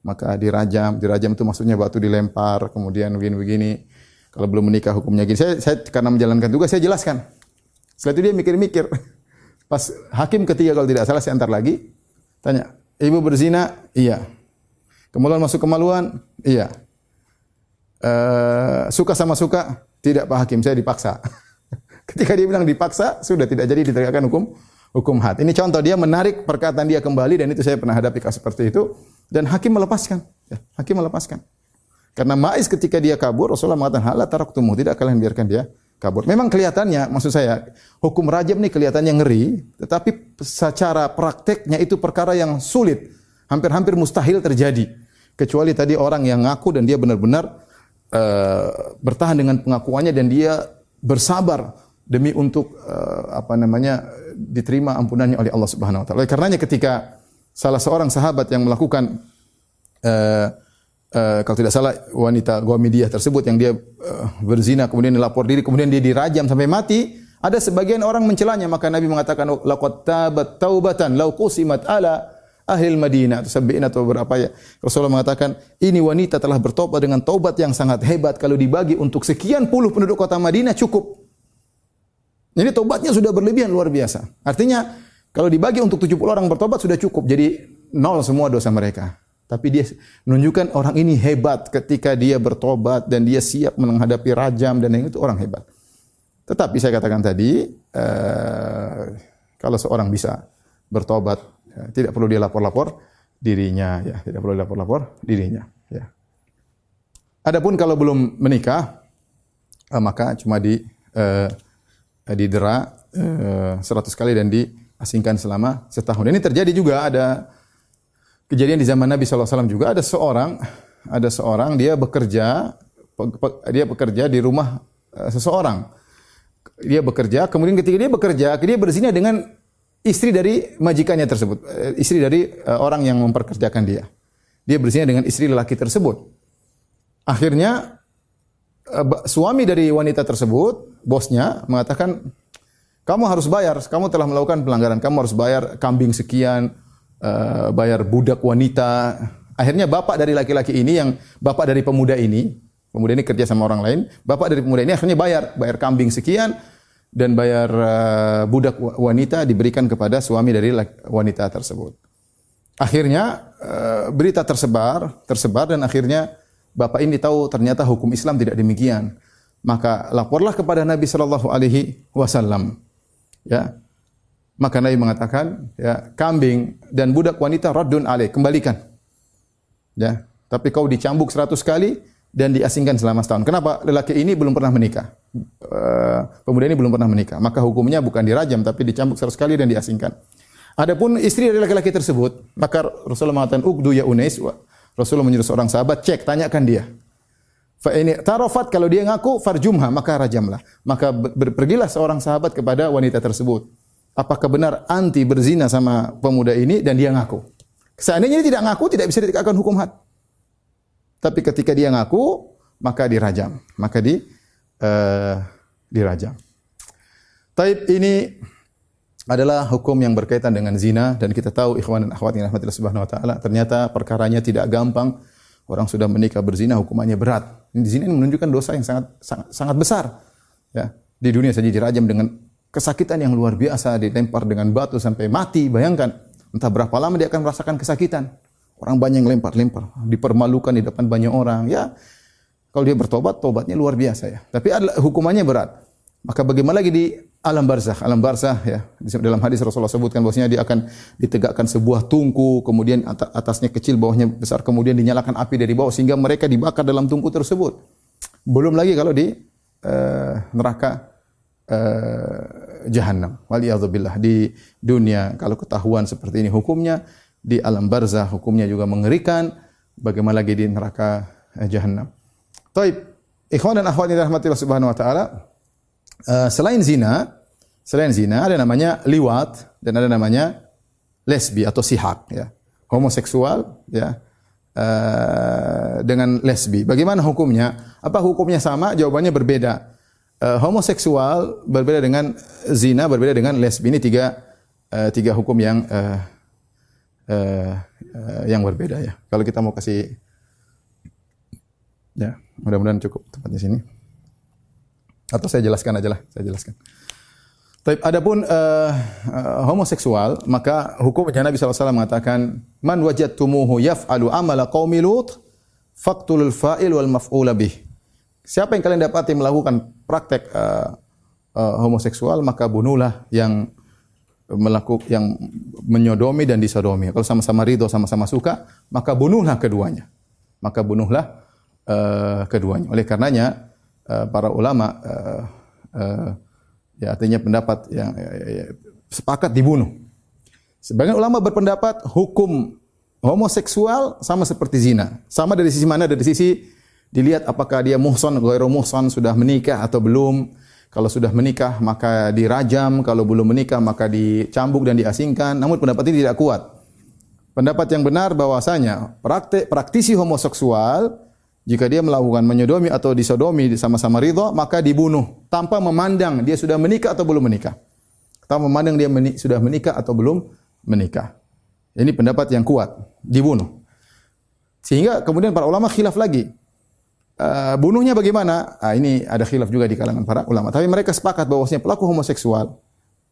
maka dirajam. Dirajam itu maksudnya batu dilempar, kemudian begini-begini. Kalau belum menikah hukumnya gini. Saya, saya karena menjalankan tugas, saya jelaskan. Setelah itu dia mikir-mikir. Pas hakim ketiga kalau tidak salah saya antar lagi, tanya, ibu berzina? Iya. Kemudian masuk kemaluan? Iya. Uh, suka sama suka? Tidak Pak Hakim, saya dipaksa. Ketika dia bilang dipaksa, sudah tidak jadi ditegakkan hukum hukum had. Ini contoh dia menarik perkataan dia kembali dan itu saya pernah hadapi kasus seperti itu dan hakim melepaskan. Ya, hakim melepaskan. Karena Ma'is ketika dia kabur, Rasulullah mengatakan, "Hala taraktumuh, tidak kalian biarkan dia kabur." Memang kelihatannya, maksud saya, hukum rajam ini kelihatannya ngeri, tetapi secara prakteknya itu perkara yang sulit, hampir-hampir mustahil terjadi. Kecuali tadi orang yang ngaku dan dia benar-benar uh, bertahan dengan pengakuannya dan dia bersabar demi untuk uh, apa namanya diterima ampunannya oleh Allah Subhanahu wa taala. Karenanya ketika salah seorang sahabat yang melakukan uh, uh, kalau tidak salah wanita Ghamidiyah tersebut yang dia uh, berzina kemudian dilapor diri kemudian dia dirajam sampai mati, ada sebagian orang mencelanya maka Nabi mengatakan laqad tabat taubatan law qusimat ala ahli Madinah atau sabiin atau berapa ya. Rasulullah mengatakan, ini wanita telah bertobat dengan taubat yang sangat hebat kalau dibagi untuk sekian puluh penduduk kota Madinah cukup. Jadi tobatnya sudah berlebihan luar biasa. Artinya kalau dibagi untuk 70 orang bertobat sudah cukup. Jadi nol semua dosa mereka. Tapi dia menunjukkan orang ini hebat ketika dia bertobat dan dia siap menghadapi rajam dan yang itu orang hebat. Tetapi saya katakan tadi, uh, kalau seorang bisa bertobat, ya, tidak perlu dia lapor-lapor dirinya, ya, tidak perlu lapor-lapor dirinya. Ya. Adapun kalau belum menikah, uh, maka cuma di Eh, didera eh, seratus kali dan diasingkan selama setahun. Ini terjadi juga ada kejadian di zaman Nabi SAW juga ada seorang ada seorang dia bekerja dia bekerja di rumah eh, seseorang. Dia bekerja, kemudian ketika dia bekerja, dia berzina dengan istri dari majikannya tersebut, istri dari orang yang memperkerjakan dia. Dia berzina dengan istri lelaki tersebut. Akhirnya suami dari wanita tersebut bosnya mengatakan kamu harus bayar, kamu telah melakukan pelanggaran, kamu harus bayar kambing sekian, uh, bayar budak wanita. Akhirnya bapak dari laki-laki ini yang bapak dari pemuda ini, pemuda ini kerja sama orang lain, bapak dari pemuda ini akhirnya bayar, bayar kambing sekian dan bayar uh, budak wanita diberikan kepada suami dari wanita tersebut. Akhirnya uh, berita tersebar, tersebar dan akhirnya bapak ini tahu ternyata hukum Islam tidak demikian maka laporlah kepada Nabi sallallahu alaihi wasallam. Ya. Maka Nabi mengatakan, ya, kambing dan budak wanita raddun alaih, kembalikan. Ya. Tapi kau dicambuk seratus kali dan diasingkan selama setahun. Kenapa? Lelaki ini belum pernah menikah. Uh, pemuda ini belum pernah menikah. Maka hukumnya bukan dirajam tapi dicambuk seratus kali dan diasingkan. Adapun istri dari laki-laki tersebut, maka Rasulullah mengatakan, "Ugdu ya Unais." Rasulullah menyuruh seorang sahabat, cek, tanyakan dia. Fa ini tarafat kalau dia ngaku farjumha maka rajamlah. Maka pergilah seorang sahabat kepada wanita tersebut. Apakah benar anti berzina sama pemuda ini dan dia ngaku? Seandainya dia tidak ngaku tidak bisa ditegakkan hukum had. Tapi ketika dia ngaku, maka dirajam. Maka di uh, dirajam. Taib ini adalah hukum yang berkaitan dengan zina dan kita tahu ikhwan dan akhwat yang rahmatillah subhanahu wa taala ternyata perkaranya tidak gampang orang sudah menikah berzina hukumannya berat ini zina ini menunjukkan dosa yang sangat sangat, sangat besar ya di dunia saja dirajam dengan kesakitan yang luar biasa dilempar dengan batu sampai mati bayangkan entah berapa lama dia akan merasakan kesakitan orang banyak yang lempar-lempar dipermalukan di depan banyak orang ya kalau dia bertobat tobatnya luar biasa ya tapi adalah hukumannya berat maka bagaimana lagi di alam barzah. Alam barzah ya. Dalam hadis Rasulullah sebutkan bahwasanya dia akan ditegakkan sebuah tungku, kemudian atasnya kecil, bawahnya besar, kemudian dinyalakan api dari bawah sehingga mereka dibakar dalam tungku tersebut. Belum lagi kalau di uh, neraka uh, jahanam. Waliyadzubillah di dunia kalau ketahuan seperti ini hukumnya di alam barzah hukumnya juga mengerikan. Bagaimana lagi di neraka uh, jahanam. Taib. Ikhwan dan akhwat yang dirahmati Allah Subhanahu wa taala, uh, selain zina, selain zina ada namanya liwat dan ada namanya lesbi atau sihak ya. Homoseksual ya. Uh, dengan lesbi. Bagaimana hukumnya? Apa hukumnya sama? Jawabannya berbeda. Uh, homoseksual berbeda dengan zina, berbeda dengan lesbi. Ini tiga uh, tiga hukum yang uh, uh, uh, yang berbeda ya. Kalau kita mau kasih ya, mudah-mudahan cukup tempatnya sini. Atau saya jelaskan aja lah, saya jelaskan. Tapi adapun uh, uh, homoseksual, maka hukumnya Nabi SAW mengatakan, Man wajadtumuhu yaf'alu amala qaumi lut, faqtulul fa'il wal maf'ula bih. Siapa yang kalian dapati melakukan praktek uh, uh, homoseksual, maka bunuhlah yang melakukan yang menyodomi dan disodomi. Kalau sama-sama ridho, sama-sama suka, maka bunuhlah keduanya. Maka bunuhlah uh, keduanya. Oleh karenanya, Eh, para ulama uh, uh, ya artinya pendapat yang ya, ya, ya, sepakat dibunuh. Sebagian ulama berpendapat hukum homoseksual sama seperti zina. Sama dari sisi mana? Dari sisi dilihat apakah dia muhson, ghairu muhson, sudah menikah atau belum. Kalau sudah menikah maka dirajam, kalau belum menikah maka dicambuk dan diasingkan. Namun pendapat ini tidak kuat. Pendapat yang benar bahwasanya praktek praktisi homoseksual jika dia melakukan menyodomi atau disodomi sama-sama ridho, maka dibunuh tanpa memandang dia sudah menikah atau belum menikah. Tanpa memandang dia menik sudah menikah atau belum menikah. Ini pendapat yang kuat, dibunuh. Sehingga kemudian para ulama khilaf lagi. Uh, bunuhnya bagaimana? Ah, ini ada khilaf juga di kalangan para ulama. Tapi mereka sepakat bahwasanya pelaku homoseksual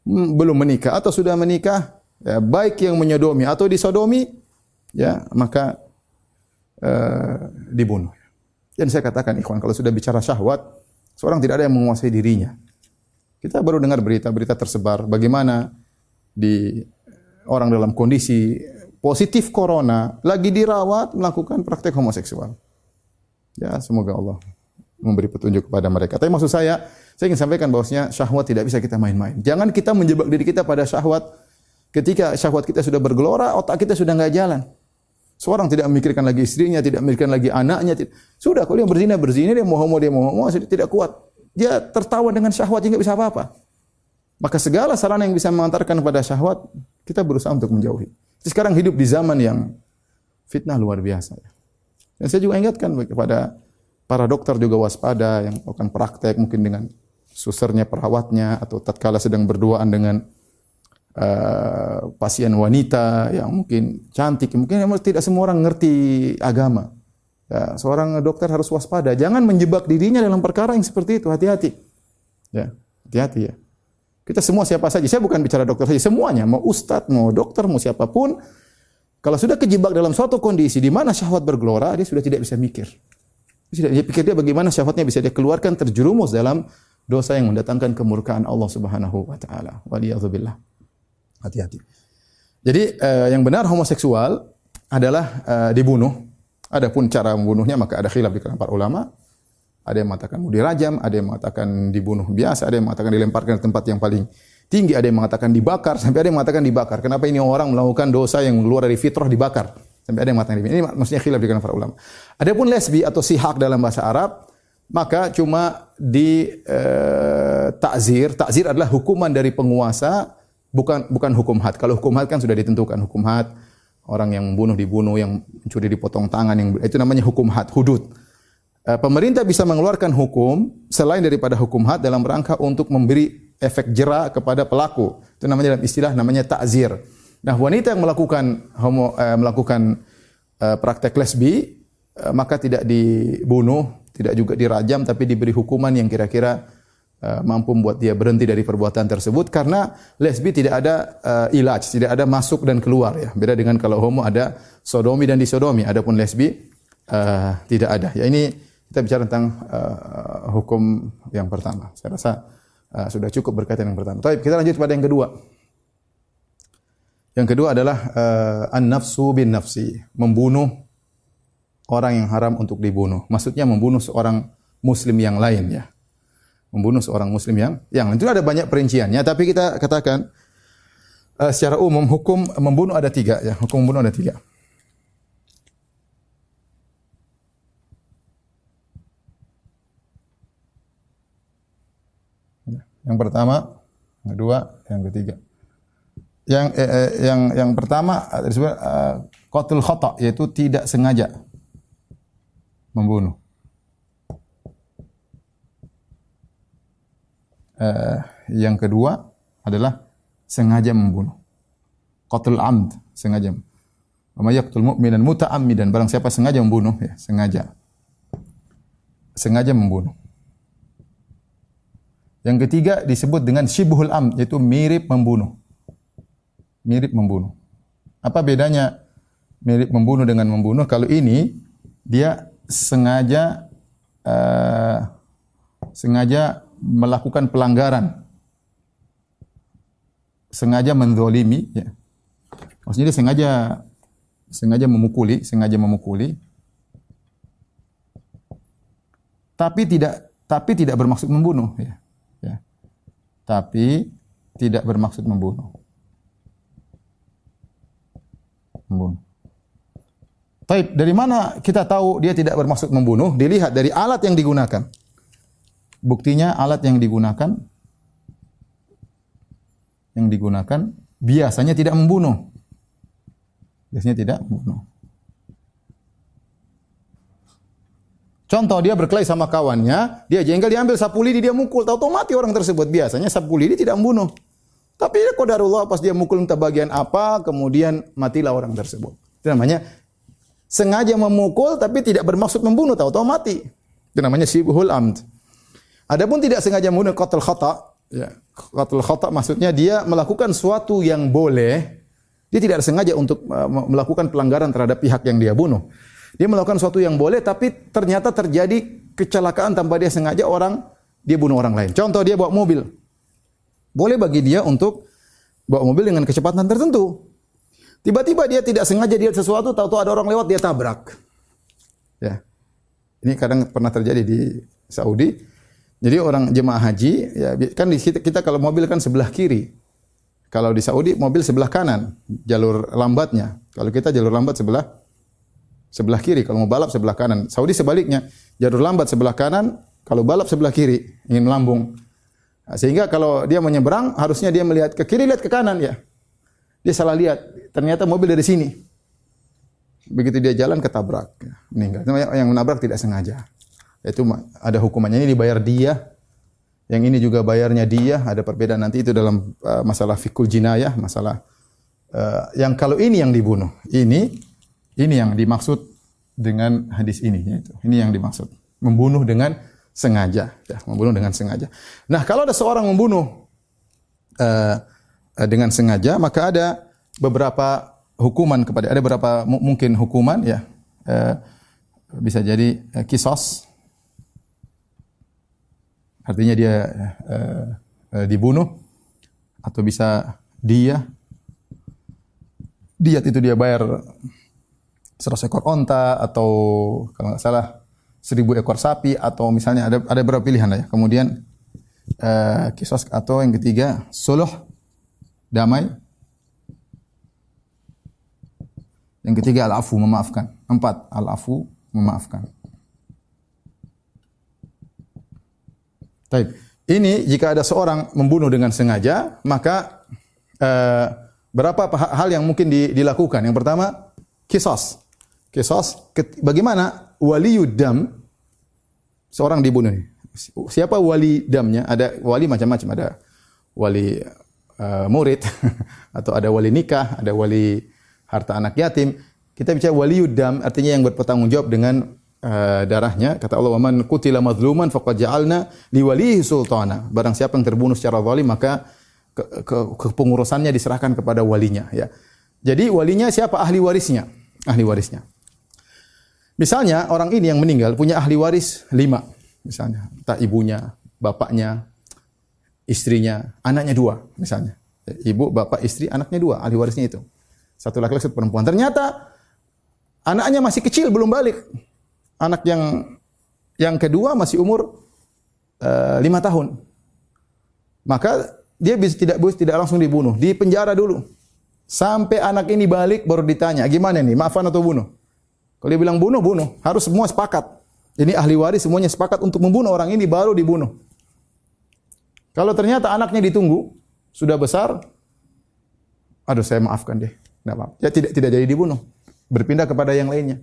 hmm, belum menikah atau sudah menikah, ya, baik yang menyodomi atau disodomi, ya maka uh, dibunuh. Dan saya katakan ikhwan, kalau sudah bicara syahwat, seorang tidak ada yang menguasai dirinya. Kita baru dengar berita-berita tersebar bagaimana di orang dalam kondisi positif corona lagi dirawat melakukan praktek homoseksual. Ya, semoga Allah memberi petunjuk kepada mereka. Tapi maksud saya, saya ingin sampaikan bahwasanya syahwat tidak bisa kita main-main. Jangan kita menjebak diri kita pada syahwat ketika syahwat kita sudah bergelora, otak kita sudah nggak jalan. Seorang tidak memikirkan lagi istrinya, tidak memikirkan lagi anaknya. Sudah, kalau dia berzina, berzina, dia mau homo, dia mau homo, tidak kuat. Dia tertawa dengan syahwat, dia bisa apa-apa. Maka segala sarana yang bisa mengantarkan kepada syahwat, kita berusaha untuk menjauhi. Sekarang hidup di zaman yang fitnah luar biasa. Dan saya juga ingatkan kepada para dokter juga waspada yang melakukan praktek mungkin dengan susernya, perawatnya, atau tatkala sedang berduaan dengan uh, pasien wanita yang mungkin cantik, mungkin tidak semua orang ngerti agama. Ya, seorang dokter harus waspada, jangan menjebak dirinya dalam perkara yang seperti itu. Hati-hati. Ya, hati-hati ya. Kita semua siapa saja, saya bukan bicara dokter saja, semuanya, mau ustadz, mau dokter, mau siapa pun, kalau sudah kejebak dalam suatu kondisi di mana syahwat bergelora, dia sudah tidak bisa mikir. Dia tidak pikir dia bagaimana syahwatnya bisa dia keluarkan terjerumus dalam dosa yang mendatangkan kemurkaan Allah Subhanahu wa taala. Waliyadzubillah. Hati-hati. Jadi uh, yang benar homoseksual adalah uh, dibunuh. Adapun cara membunuhnya maka ada khilaf di kalangan para ulama. Ada yang mengatakan dirajam, ada yang mengatakan dibunuh biasa, ada yang mengatakan dilemparkan ke tempat yang paling tinggi, ada yang mengatakan dibakar, sampai ada yang mengatakan dibakar. Kenapa ini orang melakukan dosa yang keluar dari fitrah dibakar? Sampai ada yang mengatakan ini maksudnya khilaf di kalangan para ulama. Adapun lesbi atau sihak dalam bahasa Arab maka cuma di uh, takzir. Takzir adalah hukuman dari penguasa Bukan bukan hukum had. Kalau hukum had kan sudah ditentukan hukum had orang yang membunuh dibunuh, yang mencuri dipotong tangan, yang itu namanya hukum had, hudud. Eh, pemerintah bisa mengeluarkan hukum selain daripada hukum had dalam rangka untuk memberi efek jera kepada pelaku. Itu namanya dalam istilah namanya takzir. Nah, wanita yang melakukan homo eh, melakukan eh, praktek lesbi eh, maka tidak dibunuh, tidak juga dirajam tapi diberi hukuman yang kira-kira eh, mampu membuat dia berhenti dari perbuatan tersebut karena lesbi tidak ada uh, ilaj, tidak ada masuk dan keluar ya. Beda dengan kalau homo ada sodomi dan disodomi, adapun lesbi uh, tidak ada. Ya ini kita bicara tentang uh, hukum yang pertama. Saya rasa uh, sudah cukup berkaitan yang pertama. Tapi kita lanjut pada yang kedua. Yang kedua adalah uh, an-nafsu bin nafsi, membunuh orang yang haram untuk dibunuh. Maksudnya membunuh seorang muslim yang lain ya. Membunuh seorang muslim yang yang itu ada banyak perinciannya, tapi kita katakan uh, secara umum hukum membunuh ada tiga ya. Hukum membunuh ada tiga. Yang pertama, yang kedua, yang ketiga. Yang eh, eh, yang yang pertama disebut uh, qatul khata yaitu tidak sengaja membunuh. Uh, yang kedua adalah sengaja membunuh. Qatul amd, sengaja. Wa yaqtul mu'minan muta'ammidan, barang siapa sengaja membunuh ya, sengaja. Sengaja membunuh. Yang ketiga disebut dengan syibhul am, yaitu mirip membunuh. Mirip membunuh. Apa bedanya mirip membunuh dengan membunuh? Kalau ini dia sengaja uh, sengaja melakukan pelanggaran, sengaja mendolimi, ya. Maksudnya dia sengaja sengaja memukuli, sengaja memukuli, tapi tidak tapi tidak bermaksud membunuh. Ya tapi tidak bermaksud membunuh. Membunuh. Taib, dari mana kita tahu dia tidak bermaksud membunuh? Dilihat dari alat yang digunakan. Buktinya alat yang digunakan yang digunakan biasanya tidak membunuh. Biasanya tidak membunuh. Contoh dia berkelahi sama kawannya, dia jengkel diambil sapu lidi dia mukul, tahu-tahu mati orang tersebut. Biasanya sapu lidi tidak membunuh. Tapi ya qadarullah pas dia mukul entah bagian apa, kemudian matilah orang tersebut. Itu namanya sengaja memukul tapi tidak bermaksud membunuh, tahu-tahu mati. Itu namanya sibhul amd. Adapun tidak sengaja membunuh qatl khata, ya. Qatl khata maksudnya dia melakukan suatu yang boleh, dia tidak sengaja untuk uh, melakukan pelanggaran terhadap pihak yang dia bunuh. Dia melakukan sesuatu yang boleh tapi ternyata terjadi kecelakaan tanpa dia sengaja orang dia bunuh orang lain. Contoh dia bawa mobil. Boleh bagi dia untuk bawa mobil dengan kecepatan tertentu. Tiba-tiba dia tidak sengaja dia sesuatu, tahu-tahu ada orang lewat dia tabrak. Ya. Ini kadang pernah terjadi di Saudi. Jadi orang jemaah haji, ya kan di kita, kita kalau mobil kan sebelah kiri. Kalau di Saudi mobil sebelah kanan, jalur lambatnya. Kalau kita jalur lambat sebelah sebelah kiri, kalau mau balap sebelah kanan. Saudi sebaliknya, jalur lambat sebelah kanan, kalau balap sebelah kiri, ingin melambung. Nah, sehingga kalau dia menyeberang, harusnya dia melihat ke kiri, lihat ke kanan ya. Dia salah lihat, ternyata mobil dari sini. Begitu dia jalan ketabrak, ya, meninggal. Yang menabrak tidak sengaja. Itu ada hukumannya ini dibayar dia. Yang ini juga bayarnya dia, ada perbedaan nanti itu dalam uh, masalah fikul jinayah, masalah uh, yang kalau ini yang dibunuh, ini ini yang dimaksud dengan hadis ini yaitu. Ini yang dimaksud. Membunuh dengan sengaja, ya, membunuh dengan sengaja. Nah, kalau ada seorang membunuh uh, dengan sengaja, maka ada beberapa hukuman kepada ada beberapa mungkin hukuman ya. Uh, bisa jadi uh, kisos artinya dia uh, uh, dibunuh atau bisa dia diat itu dia bayar 100 ekor onta atau kalau nggak salah 1000 ekor sapi atau misalnya ada ada beberapa pilihan ya. Kemudian uh, kisos atau yang ketiga suluh damai. Yang ketiga al-afu memaafkan. Empat al-afu memaafkan. Baik. Ini jika ada seorang membunuh dengan sengaja, maka uh, berapa hal yang mungkin dilakukan? Yang pertama, kisos. Kisos bagaimana waliyud dam seorang dibunuh. Siapa wali damnya? Ada wali macam-macam, ada wali uh, murid atau ada wali nikah, ada wali harta anak yatim. Kita bicara wali dam artinya yang bertanggung jawab dengan uh, darahnya. Kata Allah, "Man qutila mazluman faqad ja'alna liwalihi sultana." Barang siapa yang terbunuh secara zalim maka ke, ke, kepengurusannya diserahkan kepada walinya ya. Jadi walinya siapa? Ahli warisnya. Ahli warisnya. Misalnya orang ini yang meninggal punya ahli waris lima, misalnya, entah ibunya, bapaknya, istrinya, anaknya dua, misalnya. Ibu, bapak, istri, anaknya dua, ahli warisnya itu. Satu laki-laki, satu perempuan. Ternyata anaknya masih kecil, belum balik. Anak yang yang kedua masih umur uh, lima tahun. Maka dia bisa tidak tidak langsung dibunuh, di penjara dulu. Sampai anak ini balik baru ditanya, gimana nih, maafan atau bunuh? Kalau dia bilang bunuh, bunuh. Harus semua sepakat. Ini ahli waris semuanya sepakat untuk membunuh orang ini baru dibunuh. Kalau ternyata anaknya ditunggu, sudah besar, aduh saya maafkan deh. Enggak apa, Ya tidak tidak jadi dibunuh. Berpindah kepada yang lainnya.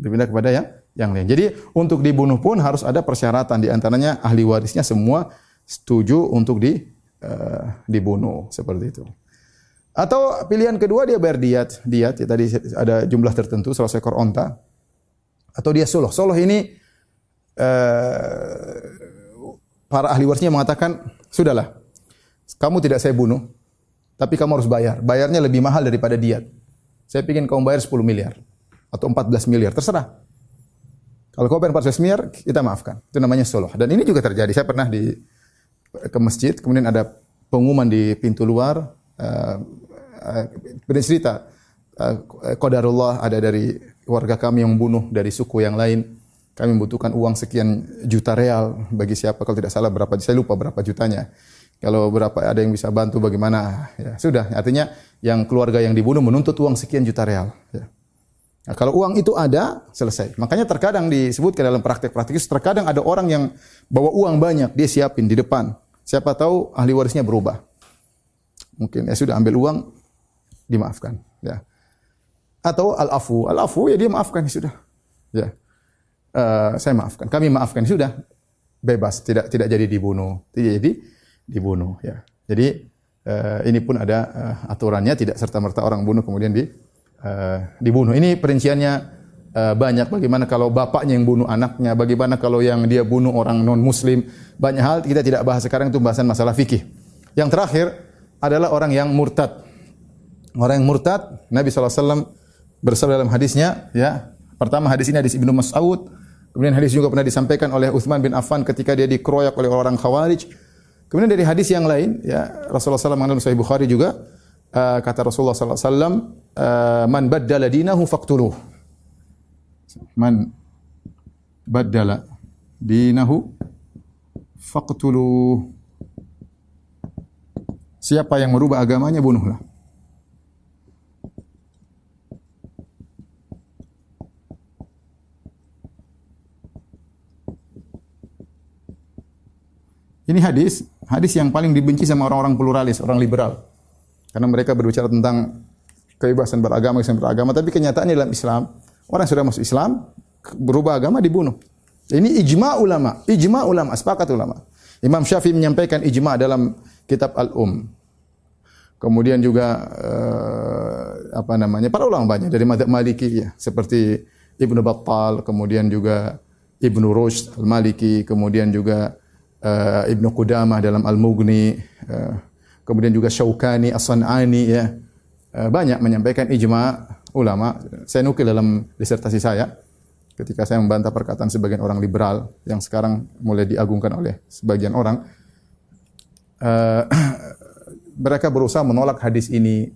Berpindah kepada yang yang lain. Jadi untuk dibunuh pun harus ada persyaratan di antaranya ahli warisnya semua setuju untuk di uh, dibunuh seperti itu. Atau pilihan kedua dia bayar diat, diat ya tadi ada jumlah tertentu salah ekor onta. Atau dia suluh. Suluh ini uh, para ahli warisnya mengatakan, "Sudahlah. Kamu tidak saya bunuh, tapi kamu harus bayar. Bayarnya lebih mahal daripada diat. Saya ingin kamu bayar 10 miliar atau 14 miliar, terserah. Kalau kau bayar 14 miliar, kita maafkan. Itu namanya suluh. Dan ini juga terjadi. Saya pernah di ke masjid, kemudian ada pengumuman di pintu luar, uh, uh, cerita uh, qadarullah ada dari warga kami yang membunuh dari suku yang lain. Kami membutuhkan uang sekian juta real bagi siapa kalau tidak salah berapa saya lupa berapa jutanya. Kalau berapa ada yang bisa bantu bagaimana ya sudah artinya yang keluarga yang dibunuh menuntut uang sekian juta real ya. Nah, kalau uang itu ada, selesai. Makanya terkadang disebutkan dalam praktek-praktek terkadang ada orang yang bawa uang banyak, dia siapin di depan. Siapa tahu ahli warisnya berubah. Mungkin ya sudah ambil uang, dimaafkan. Ya. Atau al-afu. Al-afu ya dia maafkan ya sudah. Ya. Uh, saya maafkan. Kami maafkan ya sudah. Bebas, tidak tidak jadi dibunuh. Tidak jadi dibunuh ya. Jadi uh, ini pun ada uh, aturannya tidak serta-merta orang bunuh kemudian di uh, dibunuh. Ini perinciannya banyak bagaimana kalau bapaknya yang bunuh anaknya, bagaimana kalau yang dia bunuh orang non muslim. Banyak hal kita tidak bahas sekarang itu bahasan masalah fikih. Yang terakhir adalah orang yang murtad. Orang yang murtad, Nabi SAW bersabda dalam hadisnya, ya. Pertama hadis ini hadis Ibnu Mas'ud, kemudian hadis juga pernah disampaikan oleh Utsman bin Affan ketika dia dikeroyak oleh orang Khawarij. Kemudian dari hadis yang lain, ya Rasulullah SAW mengatakan Sahih Bukhari juga uh, kata Rasulullah SAW, uh, man baddala dinahu faqtuluh. Man baddala dinahu faqtuluh. Siapa yang merubah agamanya bunuhlah. Ini hadis, hadis yang paling dibenci sama orang-orang pluralis, orang liberal. Karena mereka berbicara tentang kebebasan beragama, kebebasan beragama, tapi kenyataannya dalam Islam, orang yang sudah masuk Islam, berubah agama dibunuh. Ini ijma ulama, ijma ulama, sepakat ulama. Imam Syafi'i menyampaikan ijma dalam kitab Al-Um. Kemudian juga uh, apa namanya? Para ulama banyak dari mazhab Maliki ya, seperti Ibnu Battal, kemudian juga Ibnu Rushd Al-Maliki, kemudian juga uh, Ibnu Qudamah dalam Al-Mughni, uh, kemudian juga Syaukani As-San'ani ya. Uh, banyak menyampaikan ijma ulama. Saya nukil dalam disertasi saya ketika saya membantah perkataan sebagian orang liberal yang sekarang mulai diagungkan oleh sebagian orang. Uh, mereka berusaha menolak hadis ini.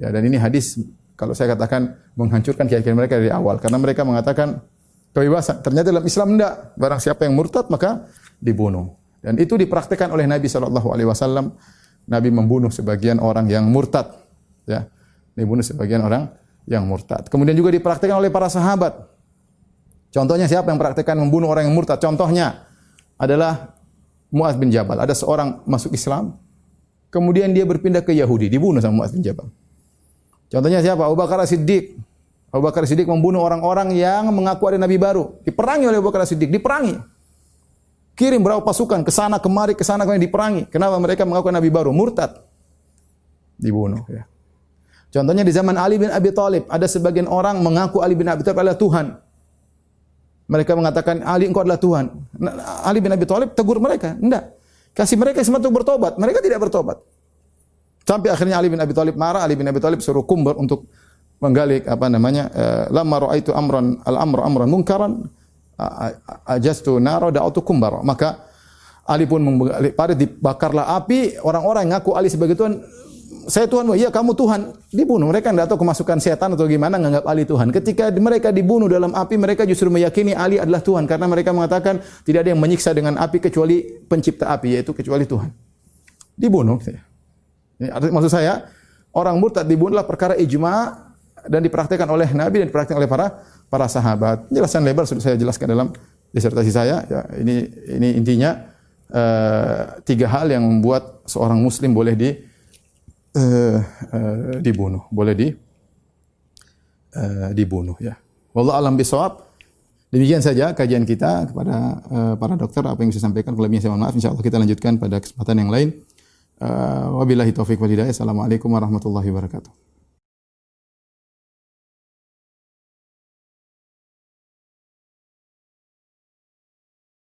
Ya, dan ini hadis kalau saya katakan menghancurkan keyakinan mereka dari awal karena mereka mengatakan kebebasan. Ternyata dalam Islam tidak. Barang siapa yang murtad maka dibunuh. Dan itu dipraktikkan oleh Nabi Shallallahu Alaihi Wasallam. Nabi membunuh sebagian orang yang murtad, ya, dibunuh sebagian orang yang murtad. Kemudian juga dipraktikkan oleh para sahabat. Contohnya siapa yang praktikkan membunuh orang yang murtad? Contohnya adalah Muaz bin Jabal. Ada seorang masuk Islam, kemudian dia berpindah ke Yahudi, dibunuh sama Muaz bin Jabal. Contohnya siapa? Abu Bakar Siddiq. Abu Bakar Siddiq membunuh orang-orang yang mengaku ada nabi baru. Diperangi oleh Abu Bakar Siddiq, diperangi. Kirim berapa pasukan ke sana kemari ke sana kemari diperangi. Kenapa mereka mengaku nabi baru? Murtad. Dibunuh ya. Contohnya di zaman Ali bin Abi Thalib, ada sebagian orang mengaku Ali bin Abi Thalib adalah Tuhan. Mereka mengatakan Ali engkau adalah Tuhan. Nah, Ali bin Abi Thalib tegur mereka, enggak. Kasih mereka kesempatan untuk bertobat. Mereka tidak bertobat. Sampai akhirnya Ali bin Abi Thalib marah, Ali bin Abi Thalib suruh kumbar untuk menggali apa namanya? Uh, lamma raaitu amran al-amru amran munkaran ajastu naro da'utu kumbar. Maka Ali pun parit dibakarlah api, orang-orang yang ngaku Ali sebagai Tuhan saya Tuhanmu, iya kamu Tuhan. Dibunuh. Mereka tidak tahu kemasukan setan atau gimana menganggap Ali Tuhan. Ketika mereka dibunuh dalam api, mereka justru meyakini Ali adalah Tuhan. Karena mereka mengatakan tidak ada yang menyiksa dengan api kecuali pencipta api, yaitu kecuali Tuhan. Dibunuh. Maksud saya, orang murtad dibunuhlah perkara ijma dan dipraktikkan oleh Nabi dan dipraktikkan oleh para para sahabat. Jelasan lebar sudah saya jelaskan dalam disertasi saya. Ya, ini ini intinya uh, tiga hal yang membuat seorang muslim boleh di uh, uh, dibunuh, boleh di uh, dibunuh ya. Wallah alam bisawab. Demikian saja kajian kita kepada uh, para dokter apa yang bisa sampaikan kalau saya mohon maaf insyaallah kita lanjutkan pada kesempatan yang lain. Uh, wabillahi taufik wal hidayah. Assalamualaikum warahmatullahi wabarakatuh.